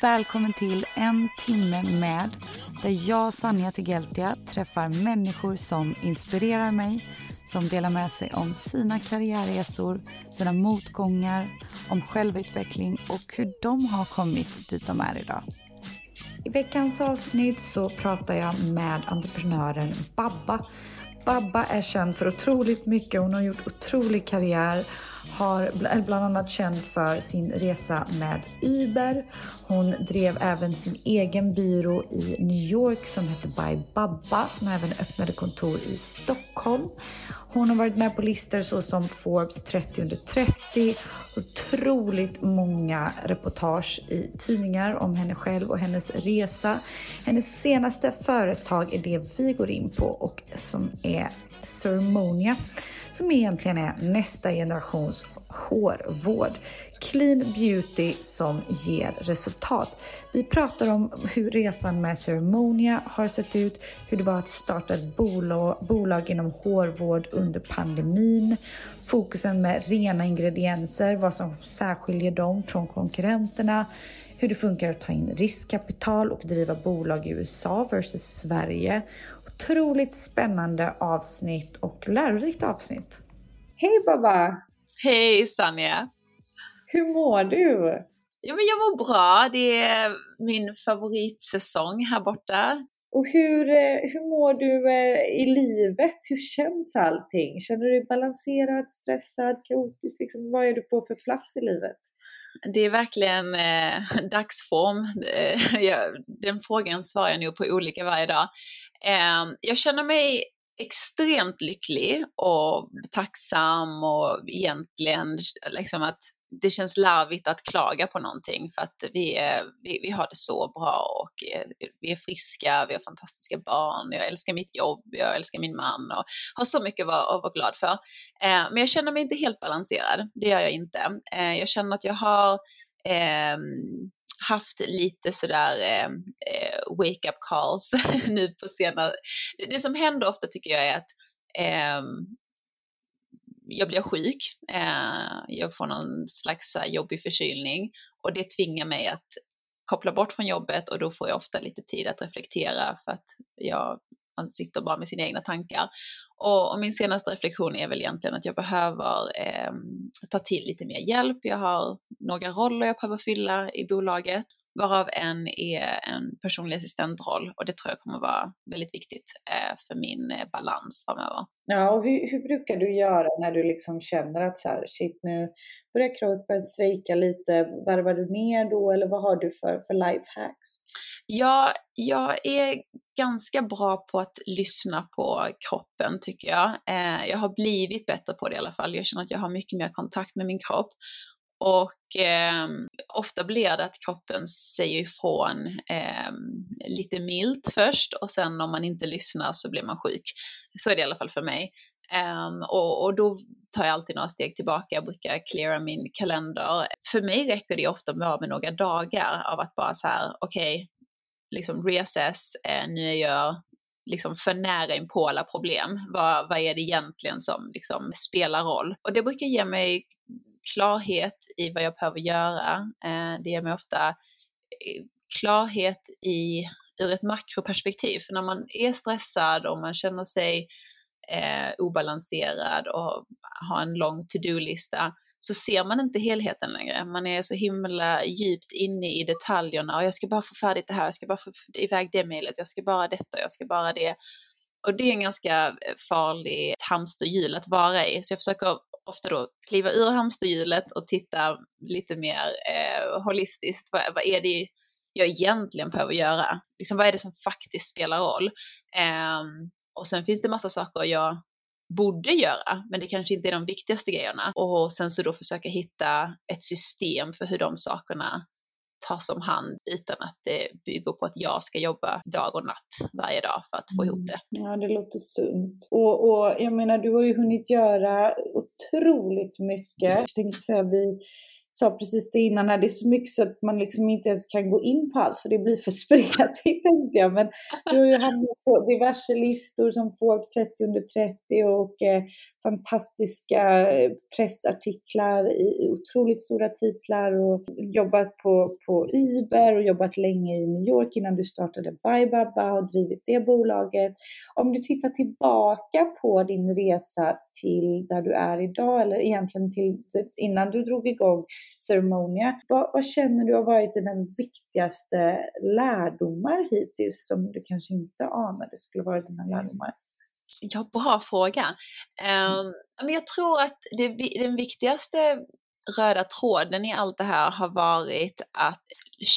Välkommen till En timme med där jag, Sanja Tegeltia, träffar människor som inspirerar mig, som delar med sig om sina karriärresor, sina motgångar, om självutveckling och hur de har kommit dit de är idag. I veckans avsnitt så pratar jag med entreprenören Babba. Babba är känd för otroligt mycket. Hon har gjort otrolig karriär har är bland annat känd för sin resa med Uber. Hon drev även sin egen byrå i New York som hette By Babba som även öppnade kontor i Stockholm. Hon har varit med på listor såsom Forbes 30 under 30, otroligt många reportage i tidningar om henne själv och hennes resa. Hennes senaste företag är det vi går in på och som är Ceremonia som egentligen är nästa generations hårvård. Clean beauty som ger resultat. Vi pratar om hur resan med Ceremonia har sett ut, hur det var att starta ett bolag, bolag inom hårvård under pandemin, fokusen med rena ingredienser, vad som särskiljer dem från konkurrenterna, hur det funkar att ta in riskkapital och driva bolag i USA versus Sverige. Otroligt spännande avsnitt och lärorikt avsnitt. Hej Baba! Hej Sanja! Hur mår du? Ja, men jag mår bra. Det är min favoritsäsong här borta. Och hur, eh, hur mår du eh, i livet? Hur känns allting? Känner du dig balanserad, stressad, kaotisk? Liksom, vad är du på för plats i livet? Det är verkligen eh, dagsform. Eh, den frågan svarar jag nog på olika varje dag. Ehm, jag känner mig extremt lycklig och tacksam och egentligen liksom att det känns larvigt att klaga på någonting för att vi, är, vi, vi har det så bra och eh, vi är friska, vi har fantastiska barn, jag älskar mitt jobb, jag älskar min man och har så mycket att vara, att vara glad för. Eh, men jag känner mig inte helt balanserad, det gör jag inte. Eh, jag känner att jag har eh, haft lite sådär eh, eh wake up calls nu på senare. Det, det, som händer ofta tycker jag är att eh, jag blir sjuk, eh, jag får någon slags jobbig förkylning och det tvingar mig att koppla bort från jobbet och då får jag ofta lite tid att reflektera för att jag man sitter bara med sina egna tankar. Och, och min senaste reflektion är väl egentligen att jag behöver eh, ta till lite mer hjälp. Jag har några roller jag behöver fylla i bolaget varav en är en personlig assistentroll och det tror jag kommer vara väldigt viktigt eh, för min eh, balans framöver. Ja, och hur, hur, brukar du göra när du liksom känner att så här, shit nu börjar kroppen strejka lite, varvar du ner då eller vad har du för, för lifehacks? Ja, jag är ganska bra på att lyssna på kroppen tycker jag. Eh, jag har blivit bättre på det i alla fall. Jag känner att jag har mycket mer kontakt med min kropp och eh, ofta blir det att kroppen säger ifrån eh, lite milt först och sen om man inte lyssnar så blir man sjuk. Så är det i alla fall för mig. Um, och, och, då tar jag alltid några steg tillbaka, jag brukar cleara min kalender. För mig räcker det ofta bara med några dagar av att bara så här, okej, okay, liksom reassess, eh, nu är jag liksom för nära inpå alla problem. Vad, vad är det egentligen som liksom spelar roll? Och det brukar ge mig klarhet i vad jag behöver göra. Eh, det ger mig ofta eh, klarhet i, ur ett makroperspektiv. För när man är stressad och man känner sig eh, obalanserad och har en lång to-do-lista så ser man inte helheten längre. Man är så himla djupt inne i detaljerna och jag ska bara få färdigt det här, jag ska bara få iväg det mejlet, jag ska bara detta, jag ska bara det. Och det är en ganska eh, farlig hamsterhjul att vara i. Så jag försöker ofta då kliva ur hamsterhjulet och titta lite mer eh, holistiskt. Vad, vad, är det jag egentligen behöver göra. Liksom, vad är det som faktiskt spelar roll? Eh, och sen finns det massa saker jag borde göra, men det kanske inte är de viktigaste grejerna. Och sen så då försöka hitta ett system för hur de sakerna tas om hand utan att det bygger på att jag ska jobba dag och natt varje dag för att få ihop mm. det. Ja, det låter sunt. Och, och jag menar, du har ju hunnit göra otroligt mycket. Jag tänkte säga, vi sa precis det innan, här, det är så mycket så att man liksom inte ens kan gå in på allt för det blir för spretigt tänkte jag. Men du har ju hamnat på diverse listor som Forbes 30 under 30 och eh, fantastiska eh, pressartiklar i otroligt stora titlar och jobbat på, på Uber och jobbat länge i New York innan du startade Bybaba och drivit det bolaget. Om du tittar tillbaka på din resa till där du är idag eller egentligen till innan du drog igång Ceremonia. Vad, vad känner du har varit dina viktigaste lärdomar hittills som du kanske inte anade skulle vara dina lärdomar? Ja, bra fråga. Um, men jag tror att det, den viktigaste röda tråden i allt det här har varit att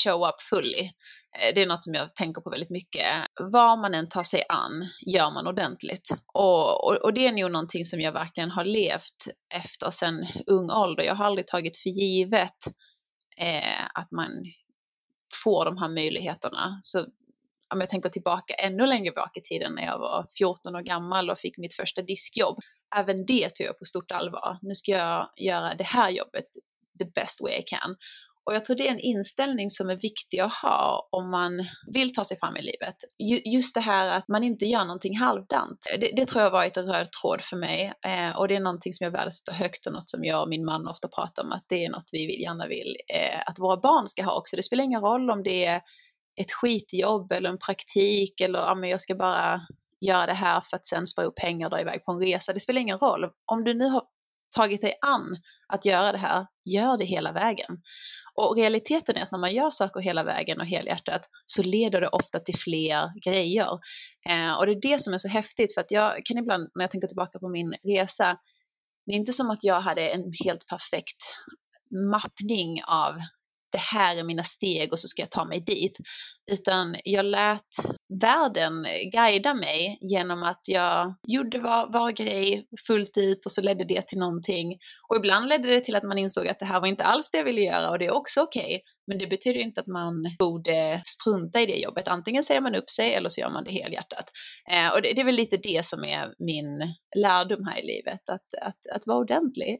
show up fully. Eh, det är något som jag tänker på väldigt mycket. Vad man än tar sig an gör man ordentligt. Och, och, och det är nog någonting som jag verkligen har levt efter sedan ung ålder. Jag har aldrig tagit för givet eh, att man får de här möjligheterna. Så om jag tänker tillbaka ännu längre bak i tiden när jag var 14 år gammal och fick mitt första diskjobb. Även det tog jag på stort allvar. Nu ska jag göra det här jobbet the best way I can. Och jag tror det är en inställning som är viktig att ha om man vill ta sig fram i livet. Just det här att man inte gör någonting halvdant. Det, det tror jag har varit en röd tråd för mig eh, och det är någonting som jag värdesätter högt och något som jag och min man ofta pratar om att det är något vi vill, gärna vill eh, att våra barn ska ha också. Det spelar ingen roll om det är ett skitjobb eller en praktik eller ja, men jag ska bara göra det här för att sen spara upp pengar och dra iväg på en resa. Det spelar ingen roll. Om du nu har tagit dig an att göra det här, gör det hela vägen. Och realiteten är att när man gör saker hela vägen och helhjärtat så leder det ofta till fler grejer. Eh, och det är det som är så häftigt för att jag kan ibland när jag tänker tillbaka på min resa, det är inte som att jag hade en helt perfekt mappning av det här är mina steg och så ska jag ta mig dit. Utan jag lät världen guida mig genom att jag gjorde var, var grej fullt ut och så ledde det till någonting. Och ibland ledde det till att man insåg att det här var inte alls det jag ville göra och det är också okej. Okay. Men det betyder inte att man borde strunta i det jobbet. Antingen säger man upp sig eller så gör man det helhjärtat. Eh, och det, det, är väl lite det som är min lärdom här i livet, att, att, att vara ordentlig.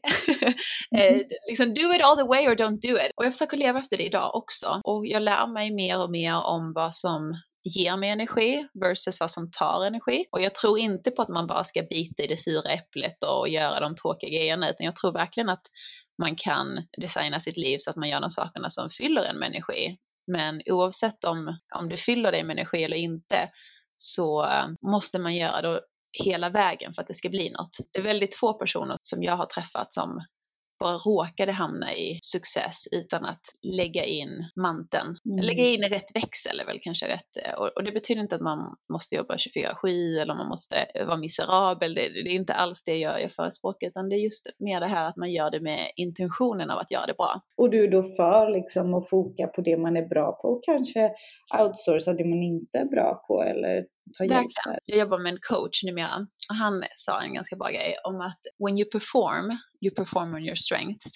eh, mm. liksom do it all the way or don't do it. Och jag försöker leva efter det idag också. Och jag lär mig mer och mer om vad som ger mig energi versus vad som tar energi. Och jag tror inte på att man bara ska bita i det sura äpplet och göra de tråkiga grejerna, utan jag tror verkligen att man kan designa sitt liv så att man gör de sakerna som fyller en med energi. Men oavsett om, om det fyller dig med energi eller inte så eh, måste man göra det hela vägen för att det ska bli något. Det är väldigt få personer som jag har träffat som bara råkade hamna i success utan att lägga in manteln. Mm. Lägga in rätt växel är väl kanske rätt. Eh, och, och det betyder inte att man måste jobba 24-7 eller man måste vara miserabel. Det, det, är inte alls det jag, jag förespråkar utan det är just mer det här att man gör det med intentionen av att göra det bra. Och du är då för liksom att foka på det man är bra på och kanske outsourca det man inte är bra på eller ta hjälp där. Jag jobbar med en coach numera och han sa en ganska bra grej om att when you perform, you perform on your strengths.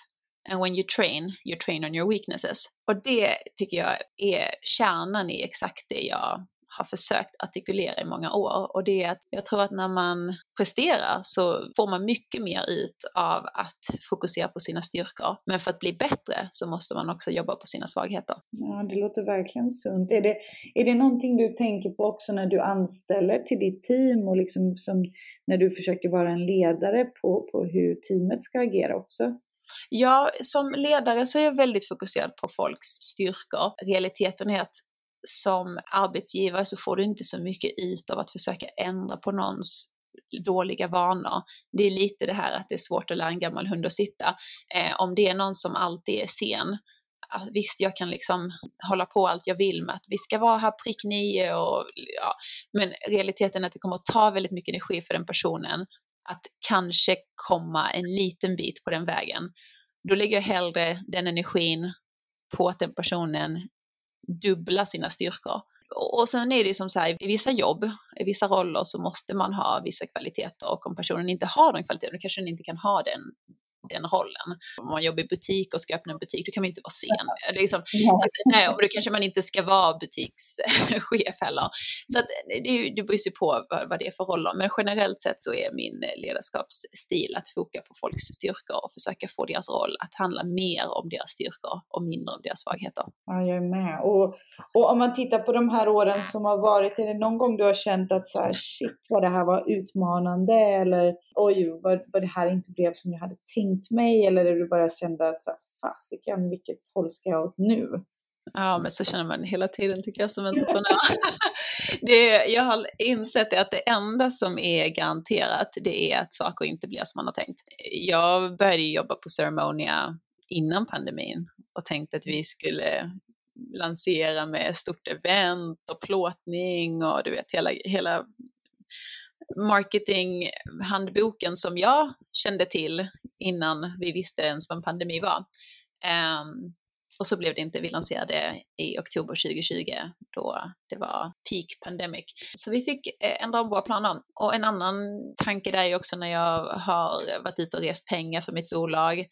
And when you train, you train on your weaknesses. Och det tycker jag är kärnan i exakt det jag har försökt artikulera i många år och det är att jag tror att när man presterar så får man mycket mer ut av att fokusera på sina styrkor. Men för att bli bättre så måste man också jobba på sina svagheter. Ja, det låter verkligen sunt. Är det, är det någonting du tänker på också när du anställer till ditt team och liksom som när du försöker vara en ledare på, på hur teamet ska agera också? Ja, som ledare så är jag väldigt fokuserad på folks styrkor. Realiteten är att som arbetsgivare så får du inte så mycket ut av att försöka ändra på någons dåliga vanor. Det är lite det här att det är svårt att lära en gammal hund att sitta. Eh, om det är någon som alltid är sen, visst jag kan liksom hålla på allt jag vill med att vi ska vara här prick nio och ja, men realiteten är att det kommer att ta väldigt mycket energi för den personen att kanske komma en liten bit på den vägen. Då lägger jag hellre den energin på att den personen dubbla sina styrkor. Och sen är det ju som så här, i vissa jobb, i vissa roller så måste man ha vissa kvaliteter och om personen inte har de kvaliteterna, då kanske den inte kan ha den den rollen. Om man jobbar i butik och ska öppna en butik, då kan man inte vara sen. Liksom, så, nej, och då kanske man inte ska vara butikschef heller. Så att, det, det beror ju på vad, vad det är för roller. Men generellt sett så är min ledarskapsstil att foka på folks styrkor och försöka få deras roll att handla mer om deras styrkor och mindre om deras svagheter. Ja, jag är med. Och, och om man tittar på de här åren som har varit, är det någon gång du har känt att så här, shit vad det här var utmanande eller oj vad, vad det här inte blev som jag hade tänkt ringt mig eller är du bara kände att så fasiken, vilket håll ska jag åt nu? Ja, men så känner man hela tiden tycker jag som entreprenör. det, jag har insett att det enda som är garanterat, det är att saker inte blir som man har tänkt. Jag började jobba på Ceremonia innan pandemin och tänkte att vi skulle lansera med stort event och plåtning och du vet hela, hela marketinghandboken som jag kände till innan vi visste ens vad en pandemi var. Um, och så blev det inte. Vi lanserade i oktober 2020 då det var peak pandemic. Så vi fick eh, ändra om våra planer. Och en annan tanke där är också när jag har varit ute och rest pengar för mitt bolag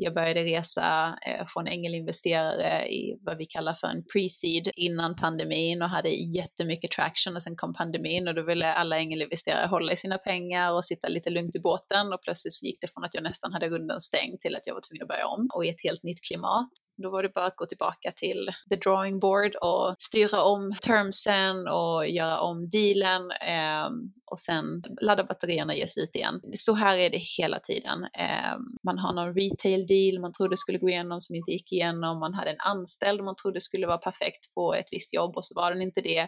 jag började resa eh, från ängelinvesterare i vad vi kallar för en pre-seed innan pandemin och hade jättemycket traction och sen kom pandemin och då ville alla ängelinvesterare hålla i sina pengar och sitta lite lugnt i båten och plötsligt så gick det från att jag nästan hade runden stängd till att jag var tvungen att börja om och i ett helt nytt klimat. Då var det bara att gå tillbaka till the drawing board och styra om termsen och göra om dealen eh, och sen ladda batterierna och ge sig ut igen. Så här är det hela tiden. Eh, man har någon retail deal man trodde skulle gå igenom som inte gick igenom. Man hade en anställd man trodde skulle vara perfekt på ett visst jobb och så var den inte det.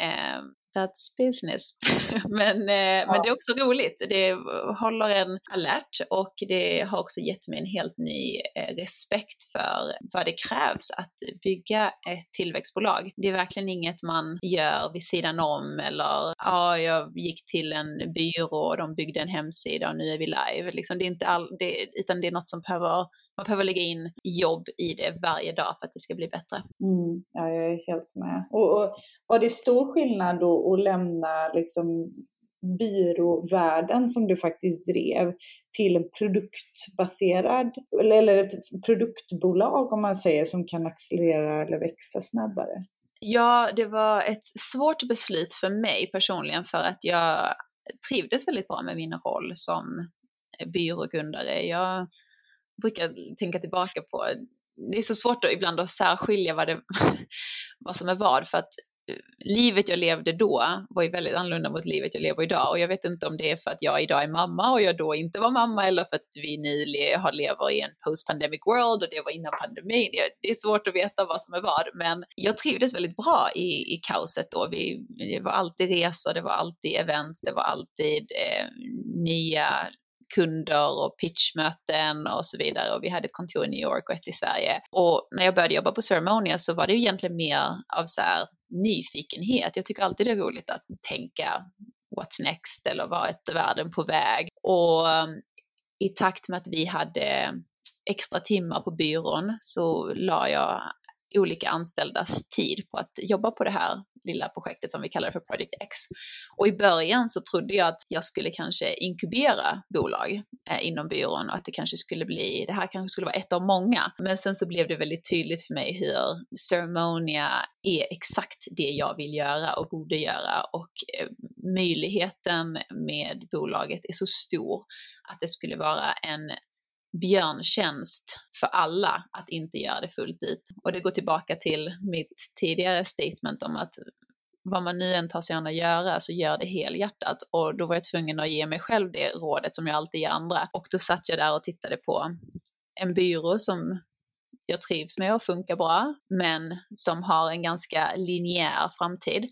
Eh, that's business. men, eh, ja. men det är också roligt. Det håller en alert och det har också gett mig en helt ny eh, respekt för vad det krävs att bygga ett tillväxtbolag. Det är verkligen inget man gör vid sidan om eller ja, jag gick till en byrå och de byggde en hemsida och nu är vi live. Liksom, det är inte all, det, utan det är något som behöver man behöver lägga in jobb i det varje dag för att det ska bli bättre. Mm, ja, jag är helt med. Och, och var det stor skillnad då att lämna liksom byråvärlden som du faktiskt drev till en produktbaserad, eller ett produktbolag om man säger som kan accelerera eller växa snabbare? Ja, det var ett svårt beslut för mig personligen för att jag trivdes väldigt bra med min roll som byrågrundare. Jag brukar tänka tillbaka på, det är så svårt då, ibland att särskilja vad, det, vad som är vad, för att eh, livet jag levde då var ju väldigt annorlunda mot livet jag lever idag och jag vet inte om det är för att jag idag är mamma och jag då inte var mamma eller för att vi nu lever i en post-pandemic world och det var innan pandemin. Det är svårt att veta vad som är vad men jag trivdes väldigt bra i, i kaoset då. Vi, det var alltid resor, det var alltid events, det var alltid eh, nya kunder och pitchmöten och så vidare. Och vi hade ett kontor i New York och ett i Sverige. Och när jag började jobba på Ceremonia så var det egentligen mer av så här nyfikenhet. Jag tycker alltid det är roligt att tänka what's next eller vart är världen på väg? Och eh, i takt med att vi hade extra timmar på byrån så la jag olika anställdas tid på att jobba på det här lilla projektet som vi kallar för Project X. Och i början så trodde jag att jag skulle kanske inkubera bolag eh, inom byrån och att det kanske skulle bli, det här kanske skulle vara ett av många. Men sen så blev det väldigt tydligt för mig hur Ceremonia är exakt det jag vill göra och borde göra och eh, möjligheten med bolaget är så stor att det skulle vara en björntjänst för alla att inte göra det fullt ut. Och det går tillbaka till mitt tidigare statement om att vad man nu än tar sig an att göra så gör det helhjärtat. Och då var jag tvungen att ge mig själv det rådet som jag alltid ger andra. Och då satt jag där och tittade på en byrå som jag trivs med och funkar bra, men som har en ganska linjär framtid.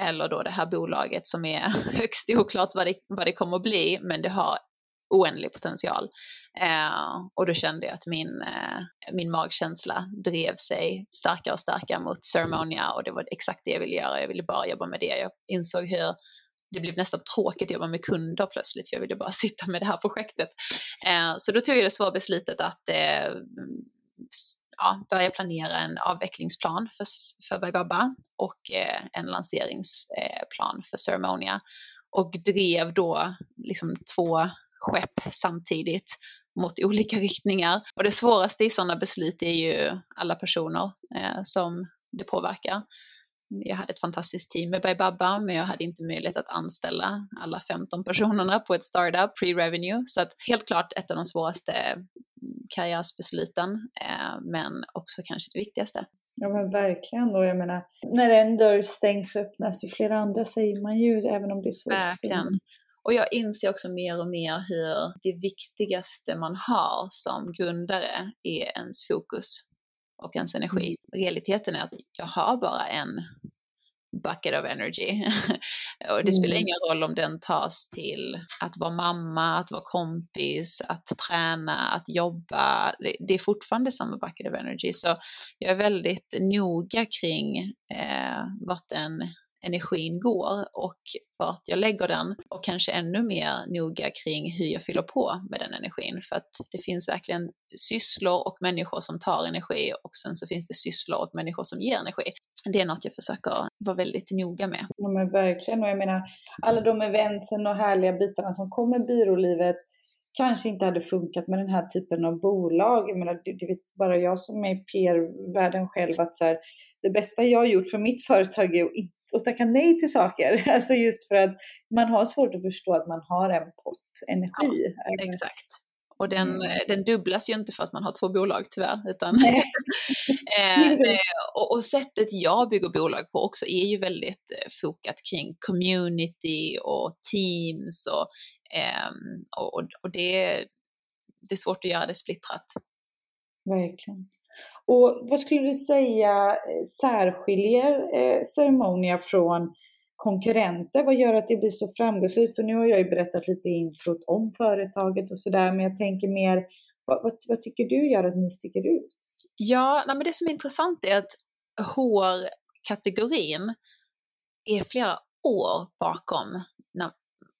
Eller då det här bolaget som är högst oklart vad det, vad det kommer att bli, men det har oändlig potential. Eh, och då kände jag att min, eh, min magkänsla drev sig starkare och starkare mot Ceremonia och det var exakt det jag ville göra. Jag ville bara jobba med det. Jag insåg hur det blev nästan tråkigt att jobba med kunder plötsligt. Jag ville bara sitta med det här projektet. Eh, så då tog jag det svåra beslutet att eh, ja, börja planera en avvecklingsplan för, för Baibaba och eh, en lanseringsplan eh, för Ceremonia. Och drev då liksom två skepp samtidigt mot olika riktningar. Och det svåraste i sådana beslut är ju alla personer eh, som det påverkar. Jag hade ett fantastiskt team med Baibaba, men jag hade inte möjlighet att anställa alla 15 personerna på ett startup, pre-revenue. Så att helt klart ett av de svåraste karriärsbesluten, eh, men också kanske det viktigaste. Ja men verkligen. Och jag menar, när en dörr stängs öppnas ju flera andra säger man ju, även om det är svårt. Verkligen. Och jag inser också mer och mer hur det viktigaste man har som grundare är ens fokus och ens energi. Mm. Realiteten är att jag har bara en bucket of energy. och det spelar mm. ingen roll om den tas till att vara mamma, att vara kompis, att träna, att jobba. Det är fortfarande samma bucket of energy. Så jag är väldigt noga kring eh, vart den energin går och vart jag lägger den och kanske ännu mer noga kring hur jag fyller på med den energin för att det finns verkligen sysslor och människor som tar energi och sen så finns det sysslor och människor som ger energi. Det är något jag försöker vara väldigt noga med. Ja men verkligen och jag menar alla de eventen och härliga bitarna som kommer byrålivet kanske inte hade funkat med den här typen av bolag. Jag menar, det, det vet bara jag som är i PR-världen själv att så här, det bästa jag har gjort för mitt företag är att inte och tacka nej till saker. Alltså just för att man har svårt att förstå att man har en pott energi. Ja, exakt. Och den, mm. den dubblas ju inte för att man har två bolag tyvärr. Utan eh, och, och, sättet jag bygger bolag på också är ju väldigt eh, fokat kring community och teams och, eh, och, och det, det är svårt att göra det splittrat. Verkligen. Och vad skulle du säga eh, särskiljer eh, Ceremonia från konkurrenter? Vad gör att det blir så framgångsrikt? För nu har jag ju berättat lite i introt om företaget och sådär, men jag tänker mer, vad, vad, vad, tycker du gör att ni sticker ut? Ja, nej, men det som är intressant är att hårkategorin är flera år bakom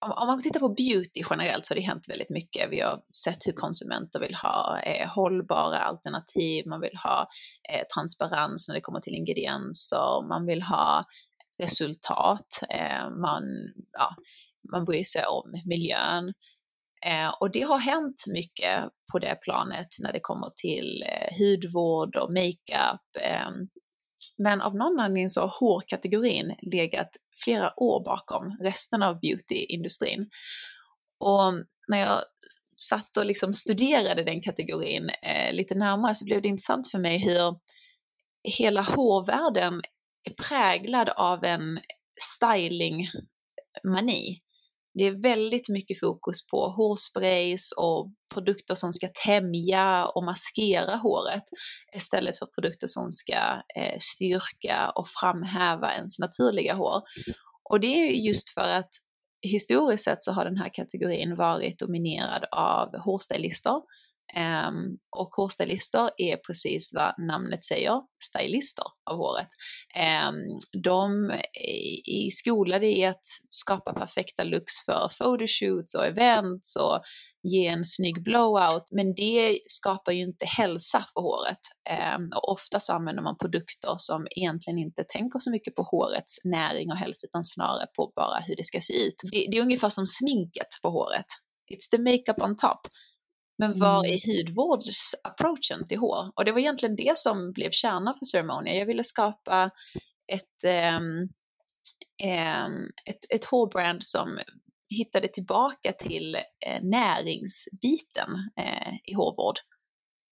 om, om man tittar på beauty generellt så har det hänt väldigt mycket. Vi har sett hur konsumenter vill ha eh, hållbara alternativ, man vill ha eh, transparens när det kommer till ingredienser, man vill ha resultat, eh, man, ja, man bryr sig om miljön. Eh, och det har hänt mycket på det planet när det kommer till eh, hudvård och makeup. Eh, men av någon anledning så har hårkategorin legat flera år bakom resten av beautyindustrin. Och när jag satt och liksom studerade den kategorin eh, lite närmare så blev det intressant för mig hur hela hårvärlden är präglad av en stylingmani. Det är väldigt mycket fokus på hårsprays och produkter som ska tämja och maskera håret istället för produkter som ska eh, styrka och framhäva ens naturliga hår. Och det är just för att historiskt sett så har den här kategorin varit dominerad av hårstylister Um, och hårstylister är precis vad namnet säger, stylister av håret. Um, de är skolade i att skapa perfekta looks för photoshoots och events och ge en snygg blowout, men det skapar ju inte hälsa för håret. Um, och ofta så använder man produkter som egentligen inte tänker så mycket på hårets näring och hälsa, utan snarare på bara hur det ska se ut. Det, det är ungefär som sminket på håret. It's the makeup on top. Men vad är mm. hudvårdsapproachen till hår? Och det var egentligen det som blev kärnan för Ceremonia. Jag ville skapa ett, um, um, ett, ett hårbrand som hittade tillbaka till eh, näringsbiten eh, i hårvård.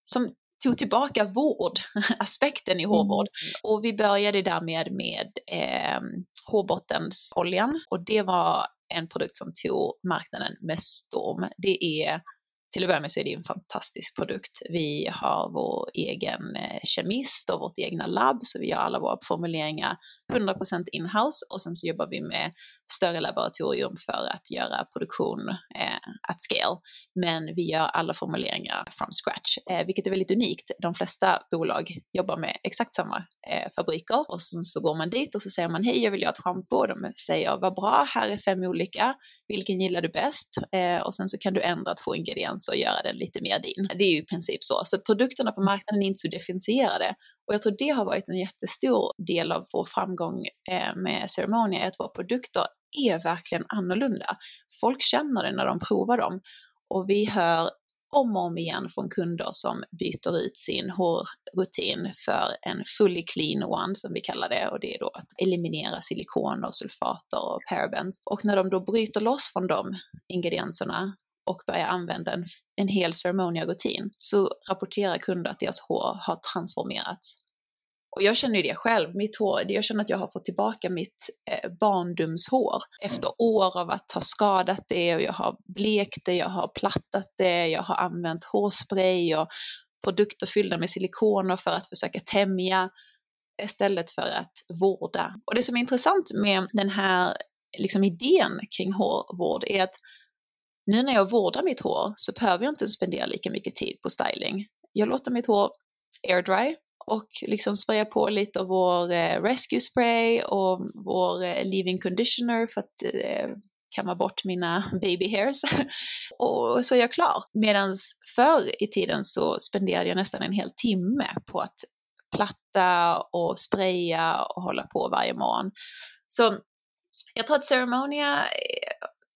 Som tog tillbaka vårdaspekten i hårvård. Mm. Och vi började därmed med eh, hårbottенsoljan och det var en produkt som tog marknaden med storm. Det är till att börja med så är det en fantastisk produkt. Vi har vår egen eh, kemist och vårt egna labb, så vi gör alla våra formuleringar 100% inhouse och sen så jobbar vi med större laboratorium för att göra produktion eh, at scale. Men vi gör alla formuleringar from scratch, eh, vilket är väldigt unikt. De flesta bolag jobbar med exakt samma eh, fabriker och sen så går man dit och så säger man hej, jag vill göra ett schampo och de säger vad bra, här är fem olika, vilken gillar du bäst? Eh, och sen så kan du ändra två ingredienser och göra den lite mer din. Det är ju i princip så. Så produkterna på marknaden är inte så differentierade och jag tror det har varit en jättestor del av vår framgång eh, med Ceremonia, att våra produkter är verkligen annorlunda. Folk känner det när de provar dem och vi hör om och om igen från kunder som byter ut sin hårrutin för en fully clean one som vi kallar det och det är då att eliminera silikoner, sulfater och parabens. Och när de då bryter loss från de ingredienserna och börjar använda en, en hel ceremoniagrutin så rapporterar kunder att deras hår har transformerats. Och jag känner ju det själv, mitt hår, jag känner att jag har fått tillbaka mitt eh, barndomshår efter år av att ha skadat det och jag har blekt det, jag har plattat det, jag har använt hårspray och produkter fyllda med silikoner för att försöka tämja istället för att vårda. Och det som är intressant med den här liksom, idén kring hårvård är att nu när jag vårdar mitt hår så behöver jag inte spendera lika mycket tid på styling. Jag låter mitt hår air dry och liksom sprayar på lite av vår eh, rescue spray och vår eh, conditioner för att eh, kamma bort mina baby hairs. och så är jag klar. Medan förr i tiden så spenderade jag nästan en hel timme på att platta och spraya och hålla på varje morgon. Så jag tror att Ceremonia eh,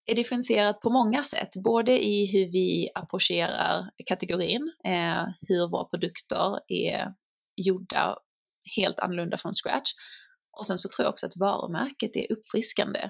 är differentierat på många sätt, både i hur vi approcherar kategorin, eh, hur våra produkter är gjorda helt annorlunda från scratch. Och sen så tror jag också att varumärket är uppfriskande.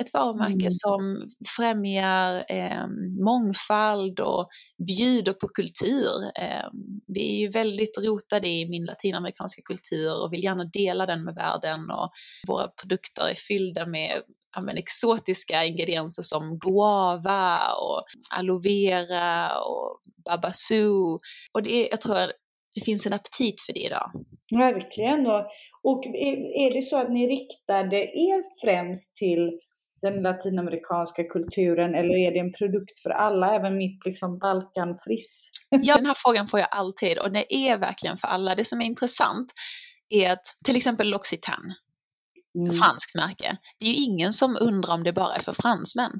Ett varumärke mm. som främjar eh, mångfald och bjuder på kultur. Eh, vi är ju väldigt rotade i min latinamerikanska kultur och vill gärna dela den med världen och våra produkter är fyllda med men, exotiska ingredienser som guava och aloe vera och babasu. Och det är, jag tror det finns en aptit för det idag. Verkligen. Och, och är, är det så att ni riktade er främst till den latinamerikanska kulturen eller är det en produkt för alla, även mitt liksom Balkanfriss? ja, den här frågan får jag alltid och det är verkligen för alla. Det som är intressant är att till exempel L'Occitane, mm. franskt märke, det är ju ingen som undrar om det bara är för fransmän.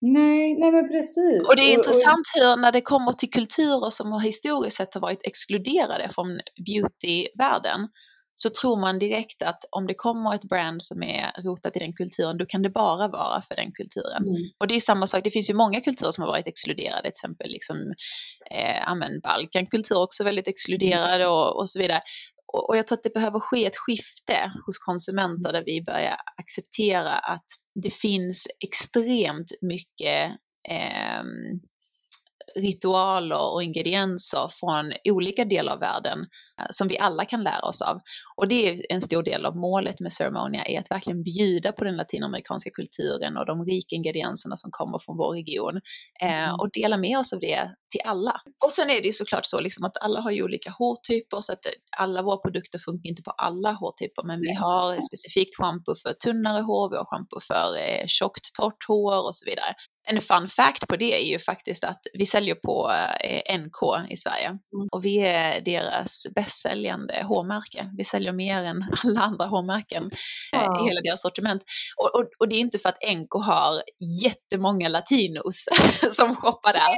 Nej, nej men precis. Och det är intressant hur när det kommer till kulturer som har historiskt sett har varit exkluderade från beautyvärlden så tror man direkt att om det kommer ett brand som är rotat i den kulturen, då kan det bara vara för den kulturen. Mm. Och det är samma sak, det finns ju många kulturer som har varit exkluderade, till exempel liksom, eh, Balkankultur också väldigt exkluderade och, och så vidare. Och, jag tror att det behöver ske ett skifte hos konsumenter där vi börjar acceptera att det finns extremt mycket eh, ritualer och ingredienser från olika delar av världen eh, som vi alla kan lära oss av. Och det är en stor del av målet med Ceremonia, är att verkligen bjuda på den latinamerikanska kulturen och de rika ingredienserna som kommer från vår region eh, mm. och dela med oss av det till alla. Och sen är det ju såklart så liksom att alla har ju olika hårtyper så att alla våra produkter funkar inte på alla hårtyper men vi har specifikt schampo för tunnare hår, vi har schampo för eh, tjockt torrt hår och så vidare en fun fact på det är ju faktiskt att vi säljer på eh, NK i Sverige mm. och vi är deras bästsäljande hårmärke. Vi säljer mer än alla andra hårmärken ja. i hela deras sortiment. Och, och, och, det är inte för att NK har jättemånga latinos som shoppar där.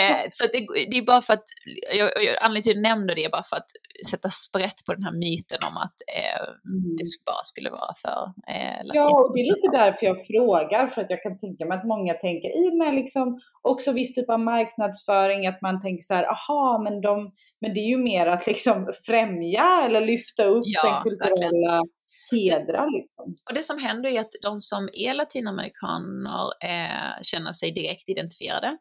Eh, så det, det, är bara för att, jag, anledningen till att jag nämner det är bara för att sätta sprätt på den här myten om att eh, mm. det bara skulle vara för eh. Ja, och det är lite därför jag frågar, för att jag kan tänka mig att många tänker i och med liksom också viss typ av marknadsföring, att man tänker så här, aha, men, de, men det är ju mer att liksom främja eller lyfta upp ja, den kulturella hedra. Liksom. Och det som händer är att de som är latinamerikaner eh, känner sig direkt identifierade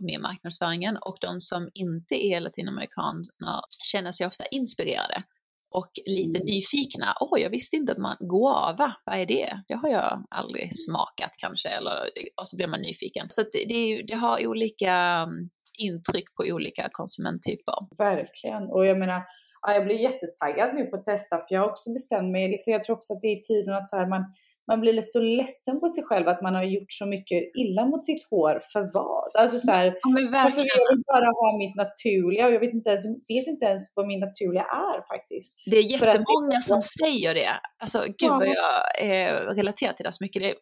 med marknadsföringen och de som inte är latinamerikaner känner sig ofta inspirerade och lite mm. nyfikna. Åh, oh, jag visste inte att man, guava, vad är det? Det har jag aldrig smakat kanske, eller, och så blir man nyfiken. Så det, det, det har olika mm, intryck på olika konsumenttyper. Verkligen, och jag menar ja, jag blir jättetaggad nu på att testa för jag har också bestämt mig. Liksom, jag tror också att det är tiden att så här, man, man blir så ledsen på sig själv att man har gjort så mycket illa mot sitt hår. För vad? Alltså så här, ja, varför vill jag bara ha mitt naturliga? Och jag vet inte, ens, vet inte ens vad min naturliga är faktiskt. Det är jättemånga som säger det. Alltså gud ja. vad jag eh, relaterar till det så mycket. Det,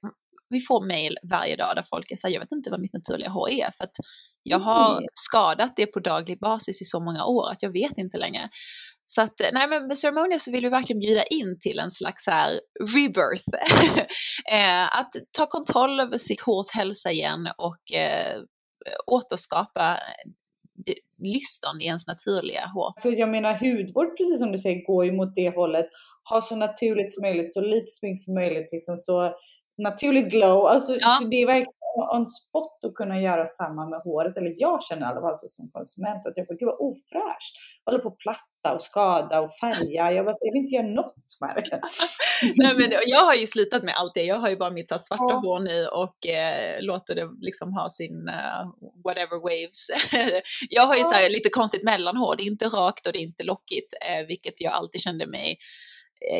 vi får mail varje dag där folk säger jag vet inte vad mitt naturliga hår är för att jag har mm. skadat det på daglig basis i så många år att jag vet inte längre. Så att, nej men med Ceremonia så vill vi verkligen bjuda in till en slags här rebirth. Eh, att ta kontroll över sitt hårs hälsa igen och eh, återskapa lystan i ens naturliga hår. För jag menar hudvård, precis som du säger, går ju mot det hållet. Ha så naturligt som möjligt, så lite smink som möjligt, liksom så naturligt glow. Alltså, ja. det är verkligen on spot att kunna göra samma med håret. Eller jag känner i alla fall som konsument att jag bara, gud vad ofräscht. Håller på att platta och skada och färga. Jag bara, jag vill inte göra något med det. Nej, men jag har ju slutat med allt det. Jag har ju bara mitt så svarta ja. hår nu och eh, låter det liksom ha sin uh, whatever waves. jag har ju ja. så här, lite konstigt mellanhår. Det är inte rakt och det är inte lockigt, eh, vilket jag alltid kände mig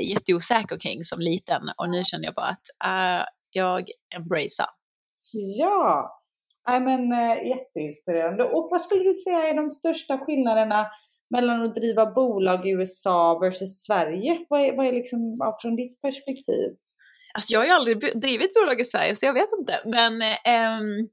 jätteosäker kring som liten. Och nu känner jag bara att uh, jag embracear. Ja, I men, äh, jätteinspirerande. Och vad skulle du säga är de största skillnaderna mellan att driva bolag i USA versus Sverige? Vad är, vad är liksom från ditt perspektiv? Alltså jag har ju aldrig drivit bolag i Sverige så jag vet inte. Men ähm,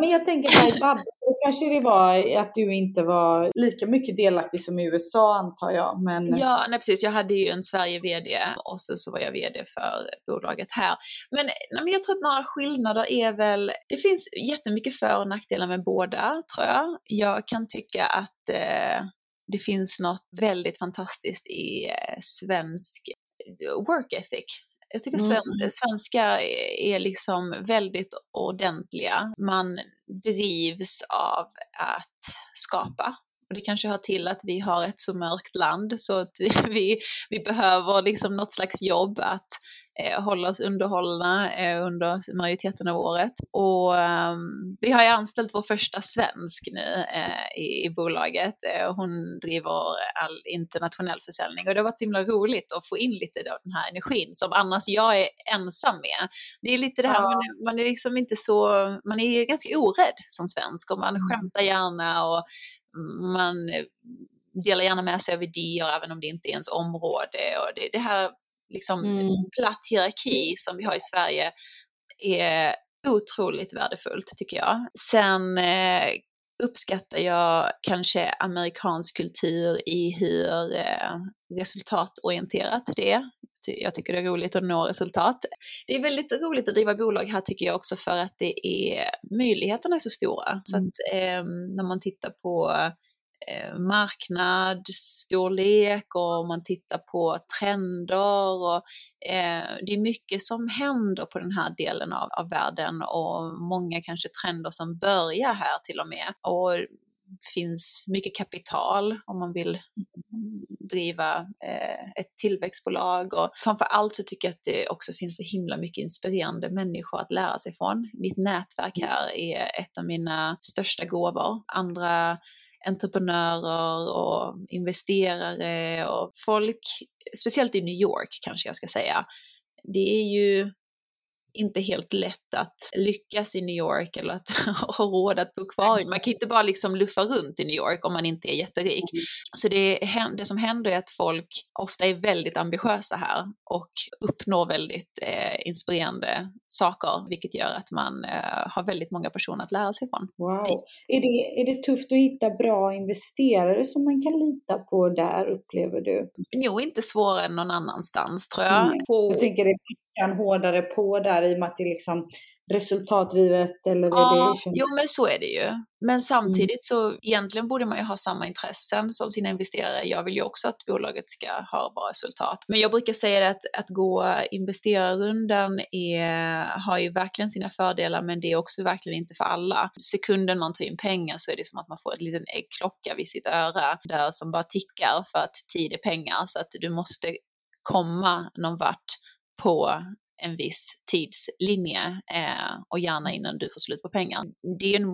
men jag tänker på Babbe, kanske det var att du inte var lika mycket delaktig som i USA antar jag. Men... Ja, nej, precis. Jag hade ju en Sverige-VD och så, så var jag VD för bolaget här. Men, nej, men jag tror att några skillnader är väl, det finns jättemycket för och nackdelar med båda tror jag. Jag kan tycka att eh, det finns något väldigt fantastiskt i eh, svensk work ethic jag tycker sven mm. svenskar är liksom väldigt ordentliga. Man drivs av att skapa. Och det kanske hör till att vi har ett så mörkt land så att vi, vi behöver liksom något slags jobb att eh, hålla oss underhållna eh, under majoriteten av året. Och um, vi har ju anställt vår första svensk nu eh, i, i, bolaget. Eh, hon driver all internationell försäljning och det har varit så himla roligt att få in lite av den här energin som annars jag är ensam med. Det är lite det här, ja. man, är, man är liksom inte så, man är ganska orädd som svensk och man mm. skämtar gärna och man delar gärna med sig av idéer även om det inte är ens område. Och det, det här liksom mm. platt hierarki som vi har i Sverige är otroligt värdefullt tycker jag. Sen eh, uppskattar jag kanske amerikansk kultur i hur eh, resultatorienterat det är. Jag tycker det är roligt att nå resultat. Det är väldigt roligt att driva bolag här tycker jag också för att det är möjligheterna är så stora. Mm. Så att eh, när man tittar på Eh, marknadsstorlek och om man tittar på trender. Och, eh, det är mycket som händer på den här delen av, av världen och många kanske trender som börjar här till och med. Och det finns mycket kapital om man vill driva eh, ett tillväxtbolag och framför allt så tycker jag att det också finns så himla mycket inspirerande människor att lära sig från. Mitt nätverk här är ett av mina största gåvor. Andra entreprenörer och investerare och folk, speciellt i New York kanske jag ska säga. Det är ju inte helt lätt att lyckas i New York eller att ha råd att bo kvar. Man kan inte bara liksom luffa runt i New York om man inte är jätterik. Mm. Så det, det som händer är att folk ofta är väldigt ambitiösa här och uppnår väldigt eh, inspirerande saker, vilket gör att man eh, har väldigt många personer att lära sig från. Wow! Är det, är det tufft att hitta bra investerare som man kan lita på där, upplever du? Jo, inte svårare än någon annanstans tror jag. Mm. På... Jag tänker det är hårdare på där i och med att det är liksom resultatdrivet eller ja, det Jo men så är det ju. Men mm. samtidigt mm. så egentligen borde man ju ha samma intressen som sina investerare. Jag vill ju också att bolaget ska ha bra resultat. Men jag brukar säga att, att gå investerarrundan är, har ju verkligen sina fördelar men det är också verkligen inte för alla. Sekunden man tar in pengar så är det som att man får en liten äggklocka vid sitt öra där som bara tickar för att tid är pengar så att du måste komma någon vart på en viss tidslinje eh, och gärna innan du får slut på pengar. Det är en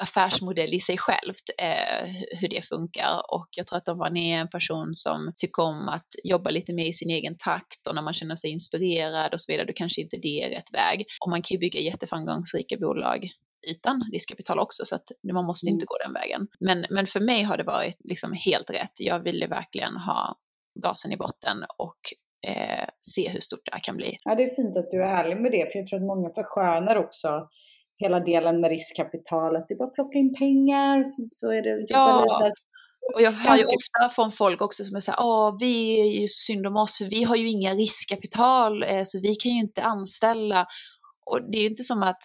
affärsmodell i sig självt, eh, hur det funkar. Och jag tror att om man är en person som tycker om att jobba lite mer i sin egen takt och när man känner sig inspirerad och så vidare, då kanske inte det är rätt väg. Och man kan ju bygga jätteframgångsrika bolag utan riskkapital också, så att man måste inte mm. gå den vägen. Men, men för mig har det varit liksom helt rätt. Jag ville verkligen ha gasen i botten och eh, se hur stort det här kan bli. Ja, det är fint att du är ärlig med det, för jag tror att många förskönar också hela delen med riskkapitalet. Det är bara att plocka in pengar, så är det ja. lite. Och jag hör ju ofta från folk också som är såhär, åh vi är ju synd om oss för vi har ju inga riskkapital eh, så vi kan ju inte anställa. Och det är inte som att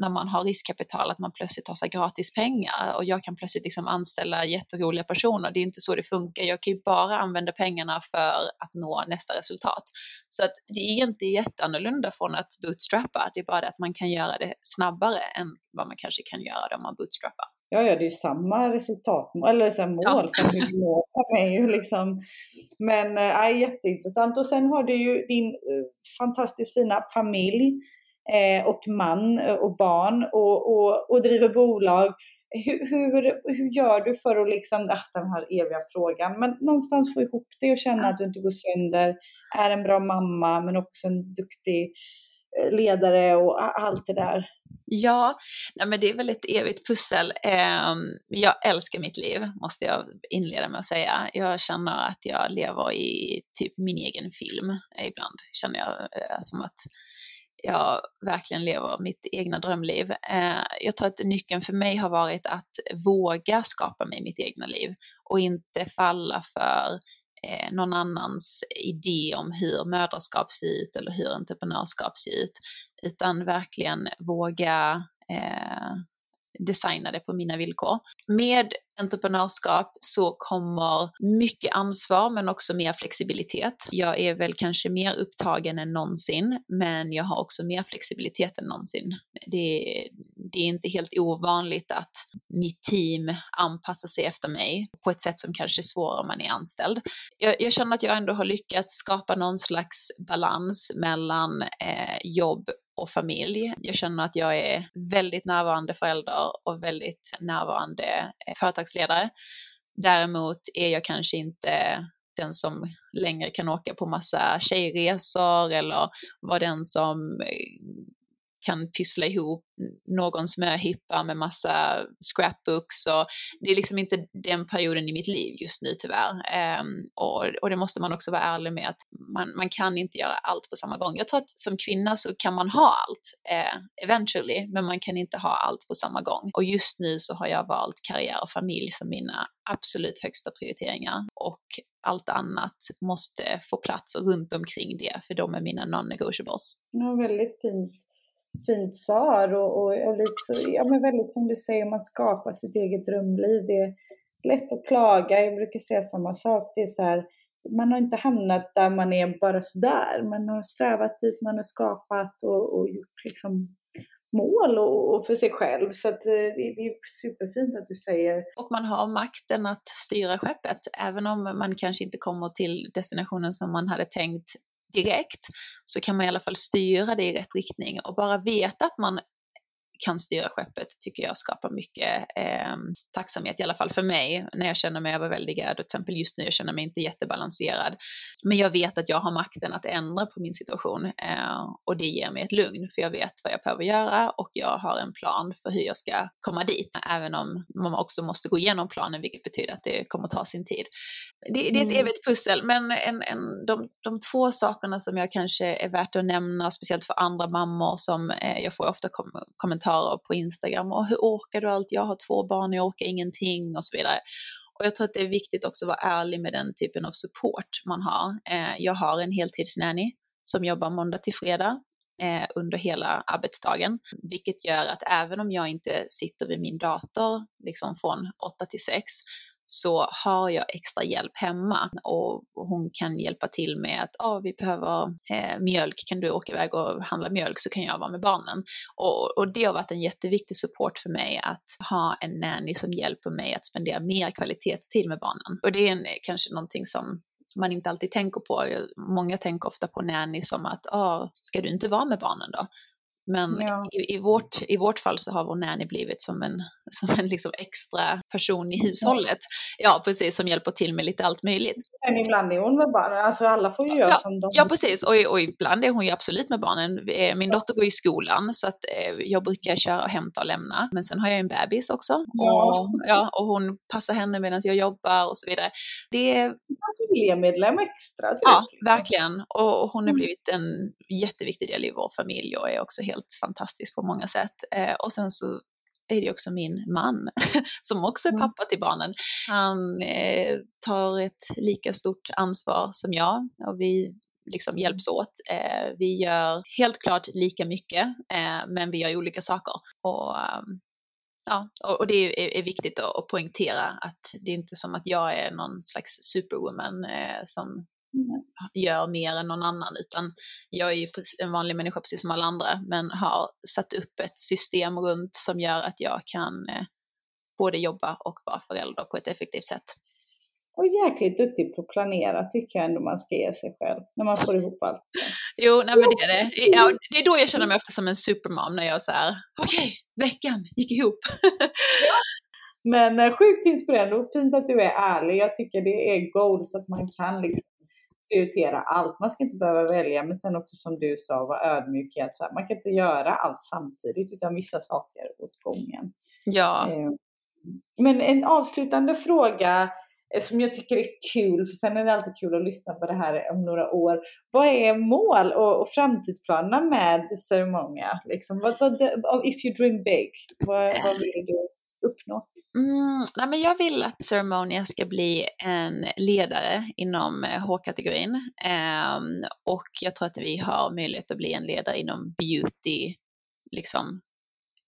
när man har riskkapital att man plötsligt har så gratis pengar och jag kan plötsligt liksom anställa jätteroliga personer. Det är inte så det funkar. Jag kan ju bara använda pengarna för att nå nästa resultat. Så att det är inte jätteannorlunda från att bootstrappa. Det är bara det att man kan göra det snabbare än vad man kanske kan göra det om man bootstrappar. Ja, ja, det är ju samma resultat, eller så mål ja. som du når med ju liksom. Men äh, jätteintressant. Och sen har du ju din äh, fantastiskt fina familj eh, och man eh, och barn och, och, och driver bolag. Hur, hur, hur gör du för att liksom, ah, den här eviga frågan, men någonstans få ihop det och känna att du inte går sönder, är en bra mamma men också en duktig eh, ledare och allt det där? Ja, nej men det är väl ett evigt pussel. Ehm, jag älskar mitt liv, måste jag inleda med att säga. Jag känner att jag lever i typ min egen film ibland, känner jag eh, som att jag verkligen lever mitt egna drömliv. Eh, jag tror att nyckeln för mig har varit att våga skapa mig mitt egna liv och inte falla för eh, någon annans idé om hur mödraskap ser ut eller hur entreprenörskap ser ut, utan verkligen våga eh, designade på mina villkor. Med entreprenörskap så kommer mycket ansvar men också mer flexibilitet. Jag är väl kanske mer upptagen än någonsin men jag har också mer flexibilitet än någonsin. Det, det är inte helt ovanligt att mitt team anpassar sig efter mig på ett sätt som kanske är svårare om man är anställd. Jag, jag känner att jag ändå har lyckats skapa någon slags balans mellan eh, jobb och familj. Jag känner att jag är väldigt närvarande förälder och väldigt närvarande eh, företagsledare. Däremot är jag kanske inte den som längre kan åka på massa tjejresor eller vara den som eh, kan pyssla ihop någon smöhippa med massa scrapbooks och det är liksom inte den perioden i mitt liv just nu tyvärr. Ehm, och, och det måste man också vara ärlig med att man, man kan inte göra allt på samma gång. Jag tror att som kvinna så kan man ha allt eh, eventually, men man kan inte ha allt på samma gång. Och just nu så har jag valt karriär och familj som mina absolut högsta prioriteringar och allt annat måste få plats runt omkring det, för de är mina non-negotiables. Ja, väldigt fint fint svar och, och, och lite så, ja men väldigt som du säger, man skapar sitt eget drömliv. Det är lätt att klaga, jag brukar säga samma sak. Det är så här, man har inte hamnat där man är bara sådär. Man har strävat dit, man har skapat och, och gjort liksom mål och, och, för sig själv. Så att, eh, det, det, är superfint att du säger. Och man har makten att styra skeppet, även om man kanske inte kommer till destinationen som man hade tänkt direkt så kan man i alla fall styra det i rätt riktning. Och bara veta att man kan styra skeppet tycker jag skapar mycket eh, tacksamhet, i alla fall för mig, när jag känner mig överväldigad. Och till exempel just nu, jag känner mig inte jättebalanserad. Men jag vet att jag har makten att ändra på min situation eh, och det ger mig ett lugn, för jag vet vad jag behöver göra och jag har en plan för hur jag ska komma dit, även om man också måste gå igenom planen, vilket betyder att det kommer ta sin tid. Det, det är ett mm. evigt pussel, men en, en, de, de två sakerna som jag kanske är värt att nämna, speciellt för andra mammor som eh, jag får ofta kom kommentarer kommentarer på Instagram och hur orkar du allt? Jag har två barn, jag orkar ingenting och så vidare. Och jag tror att det är viktigt också att vara ärlig med den typen av support man har. Eh, jag har en heltidsnanny som jobbar måndag till fredag eh, under hela arbetsdagen, vilket gör att även om jag inte sitter vid min dator liksom från 8 till 6 så har jag extra hjälp hemma och hon kan hjälpa till med att oh, vi behöver eh, mjölk, kan du åka iväg och handla mjölk så kan jag vara med barnen. Och, och det har varit en jätteviktig support för mig att ha en nanny som hjälper mig att spendera mer kvalitetstid med barnen. Och det är en, kanske någonting som man inte alltid tänker på. Många tänker ofta på nanny som att, ah, ska du inte vara med barnen då? Men ja. i, i, vårt, i vårt fall så har vår nanny blivit som en, som en liksom extra person i hushållet. Ja, precis, som hjälper till med lite allt möjligt. Men ibland är hon med barnen, alltså alla får ju göra ja, som de Ja, precis, och, och ibland är hon ju absolut med barnen. Min dotter går i skolan så att eh, jag brukar köra och hämta och lämna. Men sen har jag en bebis också. Och, ja, och hon passar henne medan jag jobbar och så vidare. Det är familjemedlem extra. Typ, ja, liksom. verkligen. Och hon har mm. blivit en jätteviktig del i vår familj och är också helt fantastisk på många sätt. Eh, och sen så är det också min man som också är mm. pappa till barnen. Han eh, tar ett lika stort ansvar som jag och vi liksom hjälps åt. Eh, vi gör helt klart lika mycket, eh, men vi gör olika saker. Och, um, ja, och, det är, är viktigt att, att poängtera att det är inte som att jag är någon slags superwoman eh, som gör mer än någon annan, utan jag är ju en vanlig människa precis som alla andra, men har satt upp ett system runt som gör att jag kan eh, både jobba och vara förälder på ett effektivt sätt. Och jäkligt duktig på att planera tycker jag ändå man ska ge sig själv, när man får ihop allt. Jo, nej men det är det. Ja, det är då jag känner mig ofta som en supermom, när jag säger okej, okay, veckan gick ihop. ja. Men eh, sjukt inspirerande och fint att du är ärlig. Jag tycker det är goals att man kan liksom prioritera allt. Man ska inte behöva välja, men sen också som du sa, vara ödmjuk i att så här, man kan inte göra allt samtidigt, utan vissa saker åt gången. Ja. Eh, men en avslutande fråga eh, som jag tycker är kul, för sen är det alltid kul att lyssna på det här om några år. Vad är mål och, och framtidsplanerna med Ceremonia? Liksom, vad, vad, if you dream big, vad, vad vill du uppnå? Mm, nej men jag vill att Ceremonia ska bli en ledare inom eh, H-kategorin. Um, och jag tror att vi har möjlighet att bli en ledare inom beauty liksom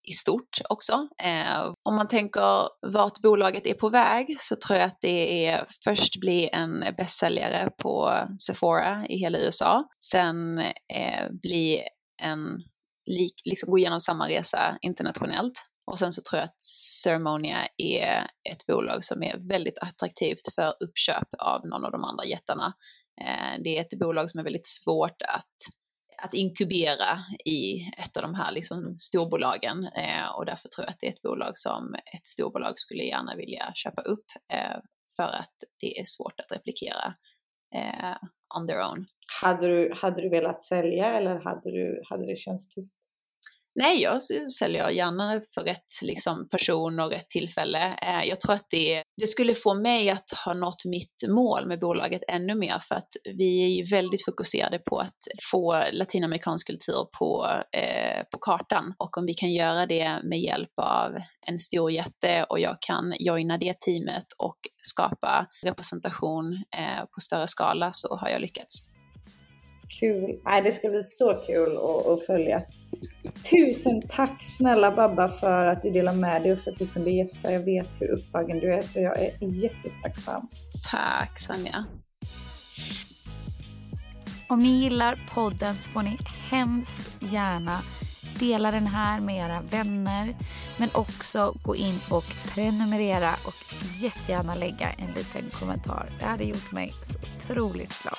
i stort också. Uh, om man tänker vart bolaget är på väg så tror jag att det är först bli en bästsäljare på Sephora i hela USA, sen uh, bli en, liksom gå igenom samma resa internationellt och sen så tror jag att Ceremonia är ett bolag som är väldigt attraktivt för uppköp av någon av de andra jättarna. Eh, det är ett bolag som är väldigt svårt att, att inkubera i ett av de här liksom storbolagen eh, och därför tror jag att det är ett bolag som ett storbolag skulle gärna vilja köpa upp eh, för att det är svårt att replikera on their own. Hade du, hade du velat sälja eller hade, du, hade det känts tufft? Nej, jag säljer gärna för rätt liksom, person och rätt tillfälle. Eh, jag tror att det, det skulle få mig att ha nått mitt mål med bolaget ännu mer för att vi är ju väldigt fokuserade på att få latinamerikansk kultur på, eh, på kartan och om vi kan göra det med hjälp av en stor jätte och jag kan joina det teamet och skapa representation eh, på större skala så har jag lyckats. Kul. Nej, det ska bli så kul att, att följa. Tusen tack snälla Babba för att du delar med dig och för att du kunde gästa. Jag vet hur upptagen du är så jag är jättetacksam. Tack Sanja. Om ni gillar podden så får ni hemskt gärna dela den här med era vänner men också gå in och prenumerera och jättegärna lägga en liten kommentar. Det hade gjort mig så otroligt glad.